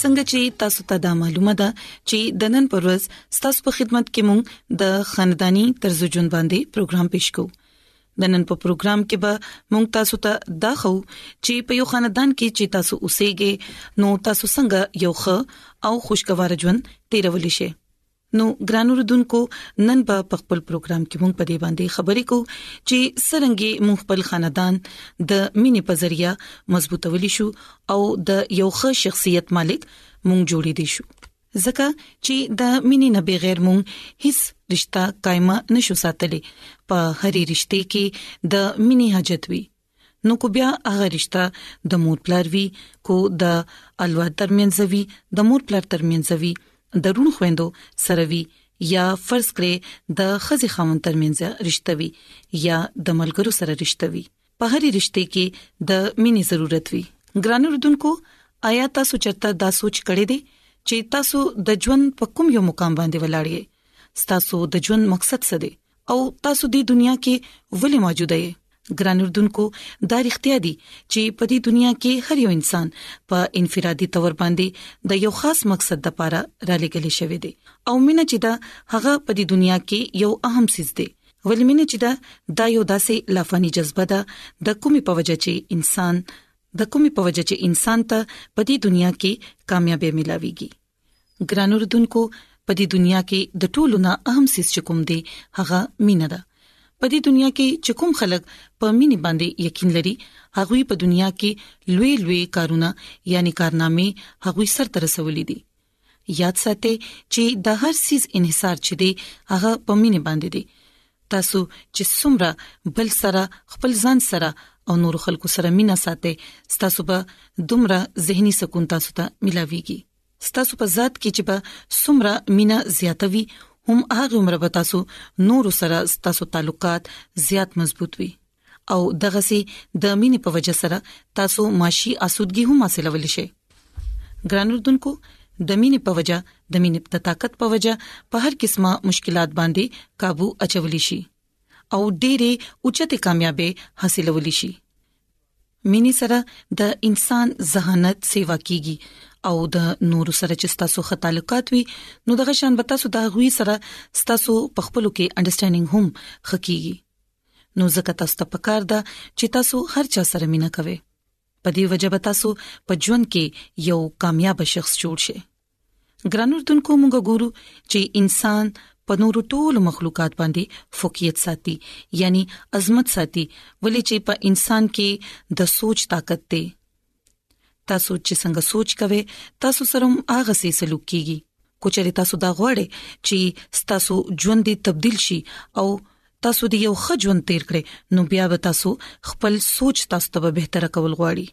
څنګه چې تاسو ته دا معلومه ده چې د نن پر ورځ ستاسو په خدمت کې مونږ د خاندانی طرز ژوند باندې پروګرام پېښ کوو د نن په پروګرام کې به مونږ تاسو ته دا خو چې په یو خاندان کې چې تاسو اوسېږئ نو تاسو څنګه یو ښه او خوشگوار ژوند تیرول شئ نو ګرانو ردوونکو نن به په خپل پروګرام کې مونږ په دې باندې خبرې کوو چې سرنګي مونږ خپل خاندان د مینې په ذریعہ مضبوطولی شو او د یو ښه شخصیت مالک مونږ جوړې دي شو ځکه چې د مینې نه بغیر مونږ هیڅ رشتہ قائمه نشو ساتلی په هرې رشتې کې د مینې حاجت وي نو کو بیا هغه رشتہ د مور پلار وی کو د الواد ترمنځ وی د مور پلار ترمنځ وی د رونو خويندو سره وی یا فرض کړئ د خزي خاون ترمنځ رشتہ وی یا د ملګرو سره رشتہ وی په هرې رشتې کې د مینې ضرورت وی ګران اردوونکو آیا تاسو چرته دا سوچ کړی دی چې تاسو د ژوند په کوم یو مقام باندې ولاړ یئ تاسو د ژوند مقصد څه دی او تاسو د دنیا کې ولې موجوده یې ګران اردوونکو دا اړتیا دي چې په دې دنیا کې هر یو انسان په انفرادي تور باندې د یو خاص مقصد لپاره را لګل شوی دی او مینه چې دا هغه په دې دنیا کې یو اهم سیز دی ولې مینه چې دا دا یو داسې لافانی جذبه ده د کومې په وجه چې انسان د کومې په وجه چې انسان ته په دې دنیا کې کامیابی ملاويږي ګران اردوونکو په دې دنیا کې د ټولو نه اهم سیس چې کوم دی هغه مینه ده په دې دنیا کې چې کوم خلک په مینه باندې یقین لري هغه په دنیا کې لوی لوی کارونه یعنی کارنامې هغه سر تر رسولې دي یاد ساتئ چې د هر سیس انحصار چې دی هغه په مینه باندې دی تاسو چې څومره بل سره خپل ځان سره او نور خلکو سره مینا ساتي تاسو به دومره زهني سکون تاسو ته ملاويږي تاسو په ذات کې چې به څومره مینا زیاتوي هم هغه عمر به تاسو نور سره تاسو تعلقات زیات مضبوط وي او دغه سي د مینې په وجه سره تاسو معاشي اسودګي هم حاصلول شي ګران اردوونکو د مینې په وجه د مینې د طاقت په وجه په هر قسمه مشکلات باندې काबू اچول شي او ډېرې اوچته کامیابې حاصلول شي مینې سره د انسان ذهانت سیوا کیږي او د نور سره چې تاسو خه تعلقات وي نو دغه شان به تاسو د غوي سره تاسو په خپل کې انډرستانډینګ هم خکېږي نو ځکه تاسو ته پکار ده چې تاسو هر چا سره مینا کوئ په دې وجه به تاسو په ژوند کې یو کامیاب شخص جوړ شئ ګران اردوونکو موږ ګورو چې انسان په نورو ټولو مخلوقات باندې فوقیت ساتي یعنی عظمت ساتي ولې چې په انسان کې د سوچ طاقت دی تاسو چې څنګه سوچ کوئ تاسو سره هم هغه سي سلوک کیږي کوچري تاسو دا غواړئ چې تاسو ژوند دي تبديل شي او تاسو دې یو ښه ژوند تیر کړئ نو بیا به تاسو خپل سوچ تاسو ته به بهتره کول غواړي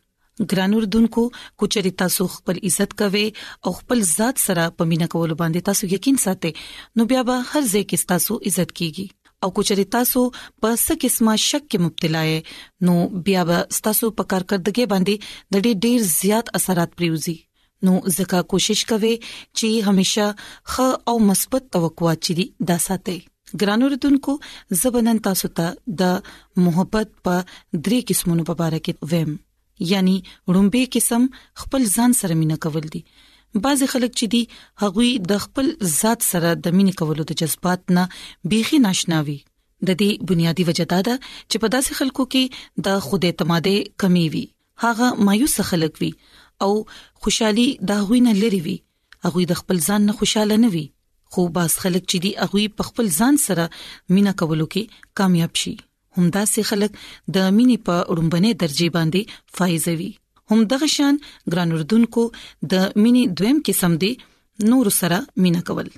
ګران اردوونکو کوچري تاسو خپل عزت کوي او خپل ذات سره پمینه کول باندې تاسو یقین ساتئ نو بیا به هر ځای کې تاسو عزت کیږي او کچري تاسو په څه قسمه شک کې مبتلا یې نو بیا به تاسو په کارکړدګي باندې د ډېر ډېر زیات اثرات پریوزي نو ځکه کوشش کوئ چې همیشه ښه او مثبت توقع چي دا ساتي ګرانو رتونکو زبنن تاسو ته د محبت په درې قسمونو په اړه کې ویم یعنی ړومبه قسم خپل ځان سره مینا کول دي بعض خلک چې دي هغوی د خپل ذات سره د مینې کولو د جذبات نه بيخي ناشناوي د دې بنیادی وجہ دا ده چې په داسې خلکو کې د خود اعتمادي کمی وي هغه مایوس خلک وي او خوشحالي د هغوی نه لري وي هغوی د خپل ځان نه خوشاله نه وي خو باز خلک چې دي هغوی په خپل ځان سره مینا کولو کې کامیاب شي همداسې خلک د مینې په اړومبنې درجه باندې فایزوي هم دغه شان ګران اردوونکو د مینې دویم قسم دی نور سره مینا کول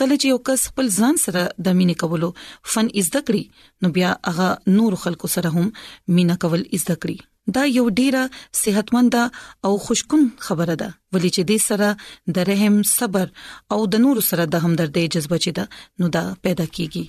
کله چې یو کس خپل ځان سره د مینې کولو فن زده کړي نو بیا هغه نور خلکو سره هم مینه کول زده کړي دا یو ډیره صحتمند او خوشکون خبره ده ولې چې دې سره د رحم صبر او د نور سره د همدردۍ جذبه چې ده نو دا پیدا کیږي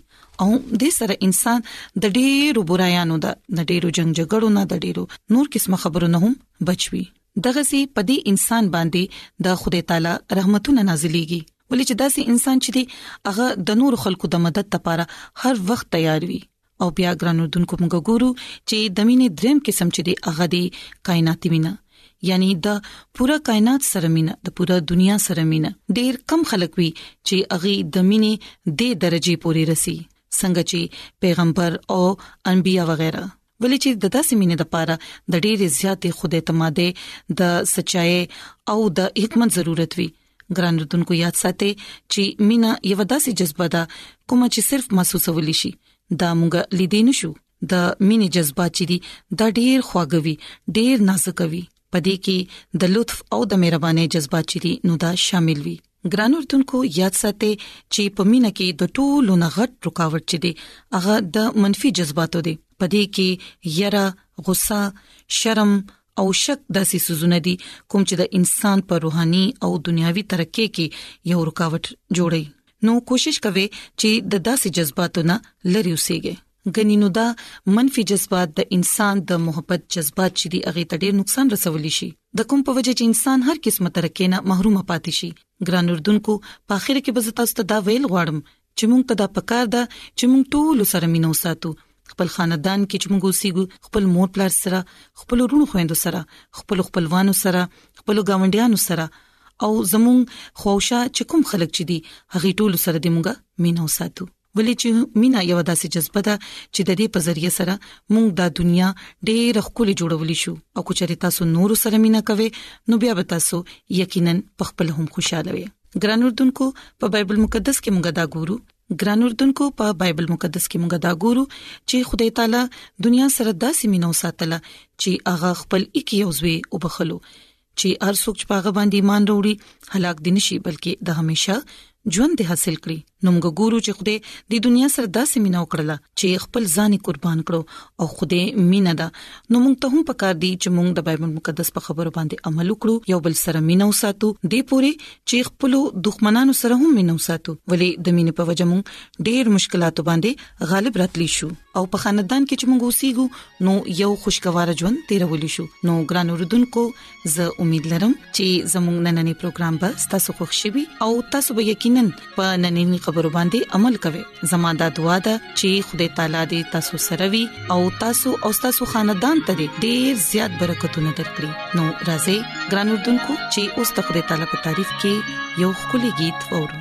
او دې سره انسان د ډیرو برایانو ده د ډیرو جنگ جګړو نه د ډیرو نور قسمه خبرو نه هم بچوي دغه سي پدی انسان باندې د خدای تعالی رحمتونه نازلېږي ولې چې داسې انسان چې دی هغه د نور خلکو د مدد لپاره هر وخت تیار وي او بیا ګرانو دونکو موږ ګورو چې د مینې دریم قسم چې دی هغه دی کائناتي مینا یعنی د پوره کائنات سره مینا د پوره دنیا سره مینا ډیر کم خلک وي چې اغي د مینې د درجه پوري رسی څنګه چې پیغمبر او انبیا وغیرہ ولې چې د داسې مینې د پاره د ډېر زیاتې خود اعتمادې د سچای او د حکمت ضرورت وي ګران رتونکو یاد ساتئ چې مینا یو داسې جذبه ده کومه چې صرف محسوسول شي دا موږ لیدې نشو د مینې جذبه چې دی دا ډیر خواږوي ډیر نازکوي پدې کې د لطف او د مهرباني جذبه چې دی نو دا شامل وي ګران اردوونکو یاد ساتئ چې په مینه کې د ټولو نه غټ رکاوټ چې دی هغه د منفي جذباتو دی پدې کې یره غصه شرم او شک داسې سوزونه دي کوم چې د انسان پر روحاني او دنیاوي ترقې کې یو رکاوټ جوړي نو کوشش کوي چې د داسې جذباتو نه لری اوسېږي غنی نو دا منفي جذبات د انسان د محبت جذبات چې دی اغه ته ډیر نقصان رسول شي د کوم په وجه چې انسان هر قسمه ترقې نه محروم پاتې شي ګران اردوونکو په اخر کې به تاسو ته دا ویل غواړم چې مونږ ته دا پکار ده چې مونږ ټول سره مينو ساتو خپل خاندان کې چې موږ اوسېګو خپل مور پلار سره خپل ورونو خويندو سره خپل خپلوانو سره خپل گاونډیانو سره او زموږ خوښه چې کوم خلک چې دي هغه ټول سره د موږ مینا وساتو ولې چې مینا یو داسې جذبه ده چې د دې په ذریعہ سره موږ د دنیا ډېر خولي جوړولې شو او کو چرې تاسو نور سره مینا کوي نو بیا به تاسو یقینا په خپل هم خوشاله وي ګران اردوونکو په بایبل مقدس کې مونږ دا ګورو ګران اردوونکو په بایبل مقدس کې مونږ دا ګورو چې خدای تعالی دنیا سره داسې مينو ساتله چې هغه خپل یک یو زوی وبخلو چې ارسوک چې پاغه باندې ایمان وروړي هلاک دي نشي بلکې د همیشه ژوند حاصل کړي نو موږ ګورو چې خدای د دنیا سره داسې مینا وکړه چې خپل ځان قربان کړو او خدای مینا ده نو موږ ته هم پکار دي چې موږ د بایبل مقدس په خبرو باندې عمل وکړو یو بل سره مینا وساتو د پوره چې خپل دښمنانو سره هم مینا وساتو ولې د مینې په وجه موږ ډېر مشکلاتو باندې غالب راتلی شو او په خاندان کې چې موږ اوسېګو نو یو خوشگوار ژوند تیرول شو نو ګران اوردونکو زه امید لرم چې زموږ نننې پروګرام به تاسو خوښ شي او تاسو به یقینا په نننې خبرو باندې عمل کوئ زموږه دعا ده چې خدای تعالی دې تاسو سره وي او تاسو او تاسو خاندان ته ډېر زیات برکتونه درکړي نو راځي ګران اردوونکو چې اوس د خدای تعالی په تعریف کې یو خولي गीत وورو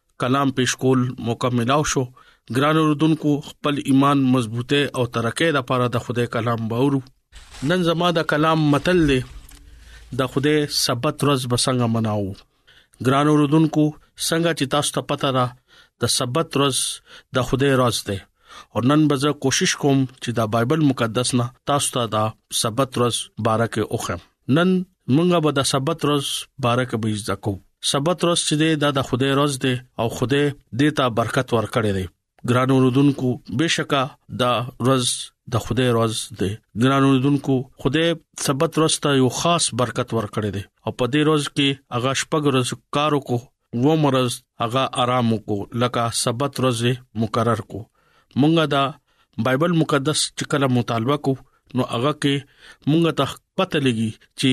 کلام پیش کول مکملاو شو ګران اوردونکو خپل ایمان مضبوطه او ترقه لپاره د خدای کلام باورو نن زما د کلام متل دی د خدای سبت ورځ بسنګ مناو ګران اوردونکو څنګه چې تاسو ته پته را د سبت ورځ د خدای ورځ ده او نن به زه کوشش کوم چې دا بایبل مقدس نه تاسو ته دا سبت ورځ بارکه اوخم نن مونږه به د سبت روز بارک به زده کو سبت روز چې ده د خدای روز ده او خدای دې ته برکت ورکړي دي ګران اوردونکو بشکا دا روز د خدای روز ده ګران اوردونکو خدای سبت روز ته یو خاص برکت ورکړي دي او په دې روز کې هغه شپږ روز کارو کو و مرز هغه آرام کو لکه سبت ورځ مقرر کو مونږه دا بایبل مقدس چې کله مطالبه کو نو هغه کې مونږه ته پته لګي چې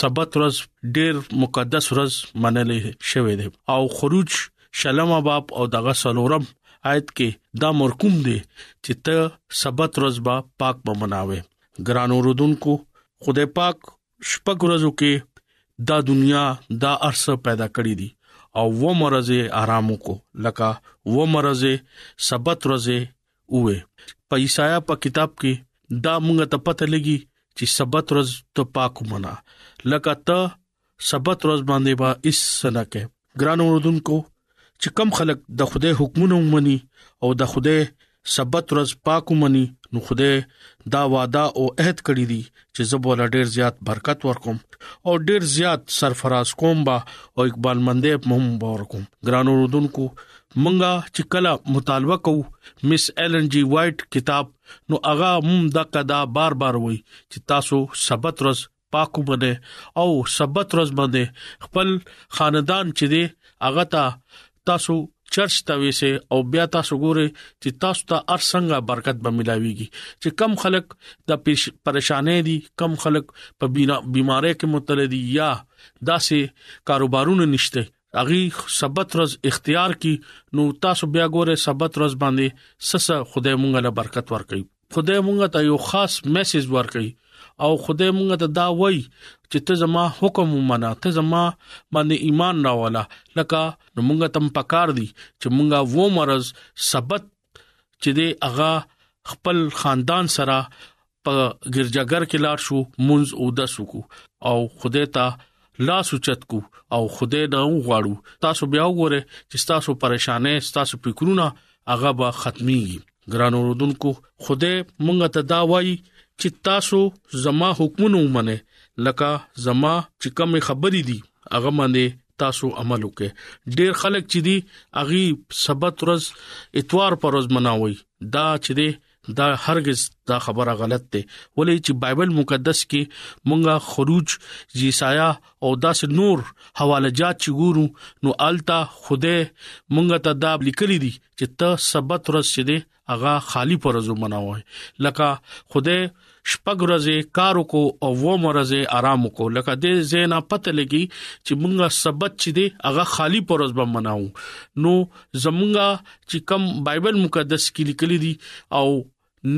سبت ورځ ډېر مقدس ورځ منل شوې ده او خروج شلمه باب او دغه سلورم آیت کې دا مرکوم دی چې ته سبت ورځ با پاک بمناوي ګران اوردونکو خدای پاک شپږ ورځو کې دا دنیا دا ارسه پیدا کړی دي او و مرزه آرام وکړو لکه و مرزه سبت ورځه وې په عیسایا په کتاب کې دا مونږ ته پته لګي چې سبت ورځ ته پاک منا لکه ته سبت ورځ باندې با اس سنکه ګران اوردونکو چې کم خلک د خوده حکمونه ومني او د خوده سبت ورځ پاک ومني نو خوده دا وعده او عہد کړی دی چې زبول ډیر زیات برکت ورکوم او ډیر زیات سرفراز کوم با او اقبال مندې هم ورکوم ګران اوردونکو منګه چې کله مطالبه کو مس ایل ان جی وایټ کتاب نو هغه هم د قدا بار بار وای چې تاسو سبت ورځ پاکو باندې او سبت ورځ باندې خپل خاندان چې دی هغه ته تاسو چرچ ته ویسه او بیا تاسو ګوره چې تاسو ته هر څنګه برکت به ملاويږي چې کم خلک د پریشانې دي کم خلک په بيمارۍ کې مبتلا دي یا داسې کاروبارونه نشته اغي سبت روز اختیار کی نو تاسو بیا ګوره سبت روز باندې سس خدای مونږه له برکت ورکړي خدای مونږ ته یو خاص میسج ورکړي او خدای مونږ ته دا وای چې ته زما حکم ومنه ته زما باندې ایمان راواله لکه نو مونږ تم پکار دي چې مونږه وو مرز سبت چې دی اغا خپل خاندان سره په ګرځګر کې لاړ شو مونږ او د سکو او خدای ته لا سوچت کو او خدای نه غواړو تاسو بیا وګوره چې تاسو پریشانې تاسو فکرونه هغه به ختمي ګران اوردونکو خوده مونږ ته دا وایي چې تاسو زما حکمونه ومنه لکه زما چې کوم خبرې دي هغه باندې تاسو عمل وکړئ ډیر خلک چې دي اغي سبت ورځ اتوار پر ورځ مناوي دا چې دي دا هرگز دا خبره غلط ده ولې چې بایبل مقدس کې مونږه خروج یسایا او داس نور حواله جات چې ګورو نو التا خوده مونږه ته دا لیکلي دي چې ته سبت ورځ چې دی هغه خالی پر ورځ مناوي لکه خوده شپږ ورځې کار وکاو او و مرزه آرام وکاو لکه دې زینا پته لګي چې مونږه سبت چې دی هغه خالی پر ورځ باندې مناو نو زمونږه چې کم بایبل مقدس کې لیکل دي او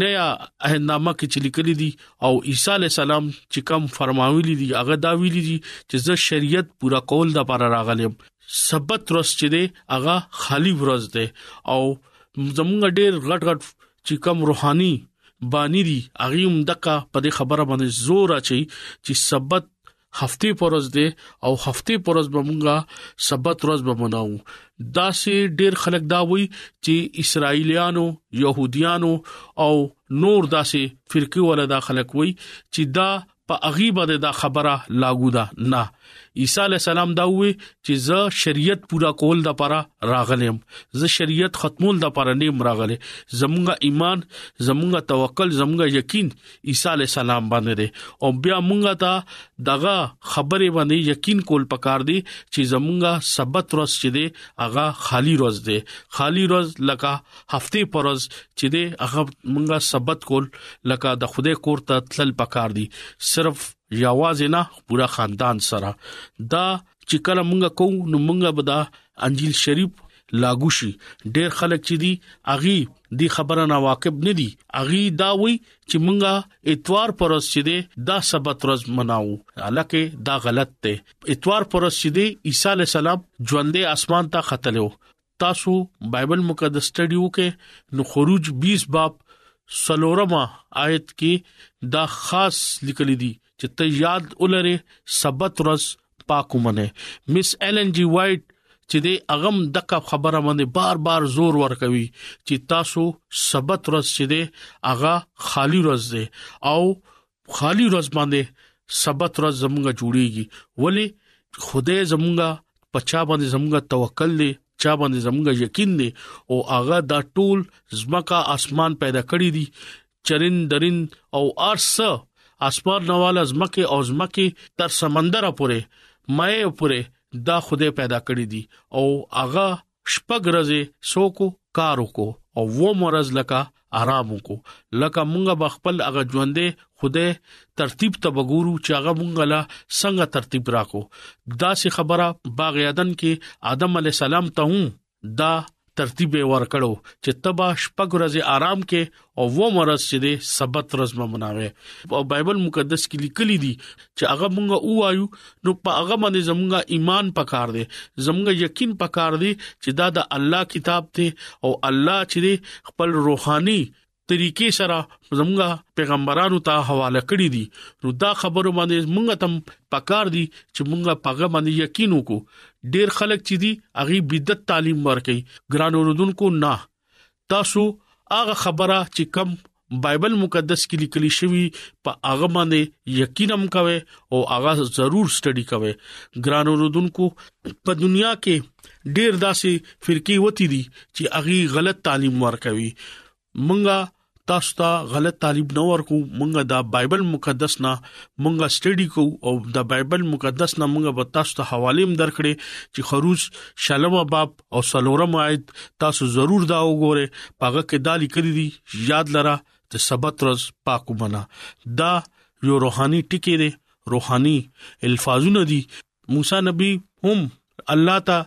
نیا اهنامه کې چې لیکلي دي او عیسی علی السلام چې کوم فرمایلی دي هغه دا ویلي دي چې زه شریعت پورا کول د لپاره راغلم سبت ورځ چې دی هغه خالی ورځ ده او زمونږ ډېر غټ غټ چې کوم روحاني بانی دي هغه هم دغه په خبره باندې زور اچي چې سبت هفته پرز دی او هفته پرز به مونږه سبت ورځ به مناو دا سي ډیر خلک دا وایي چې اسرایلیانو يهوديانو او نور داسې فرقه ولا دا خلک وایي چې دا په اغي باندې دا خبره لاګو ده نه عیسی علی السلام دا وی چې زه شریعت پورا کول د پاره راغلم زه شریعت ختمول د پاره نیم راغله زمونږه ایمان زمونږه توکل زمونږه یقین عیسی علی السلام باندې دی او بیا مونږه ته دغه خبره باندې یقین کول پکار دی چې زمونږه سبت ورځ چې دی هغه خالی ورځ دی خالی ورځ لکه هفته پرز چې دی هغه مونږه سبت کول لکه د خوده کور ته تل پکار دی صرف یوازې نه پورا خاندان سره دا چې کله مونږه کوو نو مونږه به دا انجیل شریف لاګو شي ډیر خلک چې دي اغي دی خبره نه واقف نه دي اغي دا وی چې مونږه اتوار پرس چې دي دا سبت ورځ مناو حالکه دا غلط دی اتوار پرس چې دي عیسی علی السلام ژوندې اسمان ته ختلو تاسو بایبل مقدس سټډي وکې نو خروج 20 باب سلورما آیت کې دا خاص لیکل دي چې ته یاد ولرې سبت ورځ پاکو منه مس ایل ان جی وایټ چې د اغم دغه خبره باندې بار بار زور ورکوي چې تاسو سبت ورځ چې دی اغا خالی ورځ دی او خالی ورځ باندې سبت ورځ زمونږه جوړیږي ولی خدای زمونږه پچا باندې زمونږه توکل دی چا باندې زمونږه یقین دی او اغا دا ټول زمکا اسمان پیدا کړی دی چرین درین او ارس اسپار نواله زمکه او زمکه تر سمندر پورې مې پورې دا خوده پیدا کړی دي او هغه شپږ ورځې سوکو کار وکړو او و مرز لکه آرام وکړو لکه مونږه به خپل هغه ژوندې خوده ترتیب ته وګورو چې هغه مونږه لا څنګه ترتیب راکو دا سي خبره باغ یادن کې ادم علی السلام ته هم دا ترتیب ورکړو چې تبا شپږ ورځې آرام کې او و مرز چې د سبت ورځ ممناوي او بایبل مقدس کې لیکلي دي چې هغه مونږ وایو نو په هغه باندې زمونږه ایمان پکار دی زمونږه یقین پکار دی چې دا د الله کتاب ته او الله چې خپل روحاني طریقې سره زموږه پیغمبرانو ته حواله کړې دي نو دا خبره باندې موږ تم پکار دي چې موږ پاګه باندې یقین وکړو ډیر خلک چې دي اغي بدعت تعلیم ورکي ګران اوردونکو نه تاسو هغه خبره چې کم بایبل مقدس کې لیکل شوی په هغه باندې یقینم کوي او هغه ضرور سټڈی کوي ګران اوردونکو په دنیا کې ډیر داسې فرقې وتی دي چې اغي غلط تعلیم ورکوي مونږه تاسو ته غلط تعلیم نه ورکو مونږه دا بایبل مقدس نه مونږه سټډي کو او دا بایبل مقدس نه مونږه به تاسو ته حواله هم درکړي چې خروج شلم باب او سلورم آیت تاسو ضرور دا وګوره پاګه کې دا لیکل دي یاد لره چې سبت روز پاکو بنا دا یو روحاني ټکی دی روحاني الفاظونه دي موسی نبی هم الله ته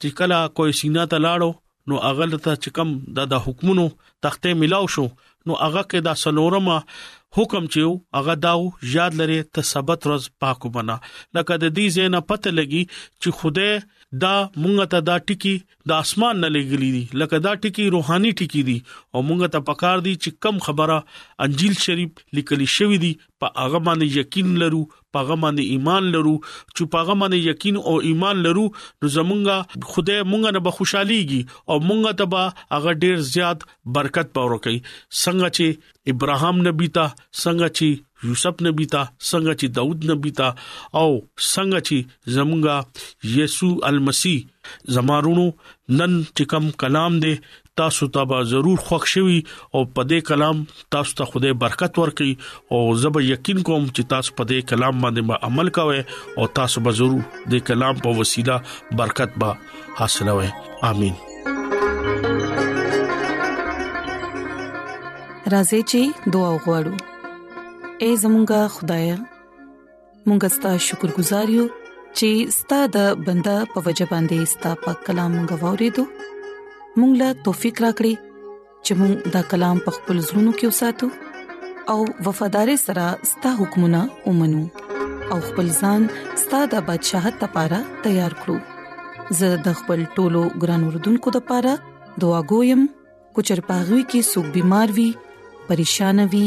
چې کله کوی سینا ته لاړو نو هغه ته چې کم د د حکمونو تخته ملاو شو نو هغه کې دا سلورمه حکم چې هغه داو یاد لري ته سبت روز پاکو بنا لکه د دې زینه پته لګي چې خوده دا مونږ ته دا ټکی د اسمان نه لګلې دي لکه دا ټکی روحاني ټکی دي او مونږ ته پکار دي چې کم خبره انجیل شریف لیکل شوی دي په هغه باندې یقین لرو په هغه باندې ایمان لرو چې په هغه باندې یقین او ایمان لرو نو زمونږه خدای مونږ نه به خوشاليږي او مونږ ته به هغه ډیر زیات برکت پور کوي څنګه چې ابراهام نبی ته څنګه چې یوسف نبی ته څنګه چې داوود نبی ته او څنګه چې زمونږه یسوع المسی زمارونو نن چې کوم کلام دی تاسو ته به ضرور خوښ شي او په دې کلام تاسو ته خوده برکت ورکړي او زه به یقین کوم چې تاسو په دې کلام باندې عمل کوئ او تاسو به ضرور دې کلام په وسیله برکت به حاصله وي امين راځي چې دعا وغوړو اے زمونږ خدای مونږ ستاسو شکر گزار یو چې ستاسو د بندا په وجبان دي ستاسو په کلام غوړې دو مونږ لا توفيق راکړي چې موږ دا کلام په خپل زړونو کې وساتو او وفادار سره ستاسو حکمونه ومنو او خپل ځان ستاسو د بدشاهت لپاره تیار کړو زه د خپل ټولو ګران وردونکو لپاره دعا کوم کو چرپاغوي کې سګ بيمار وي پریشان وي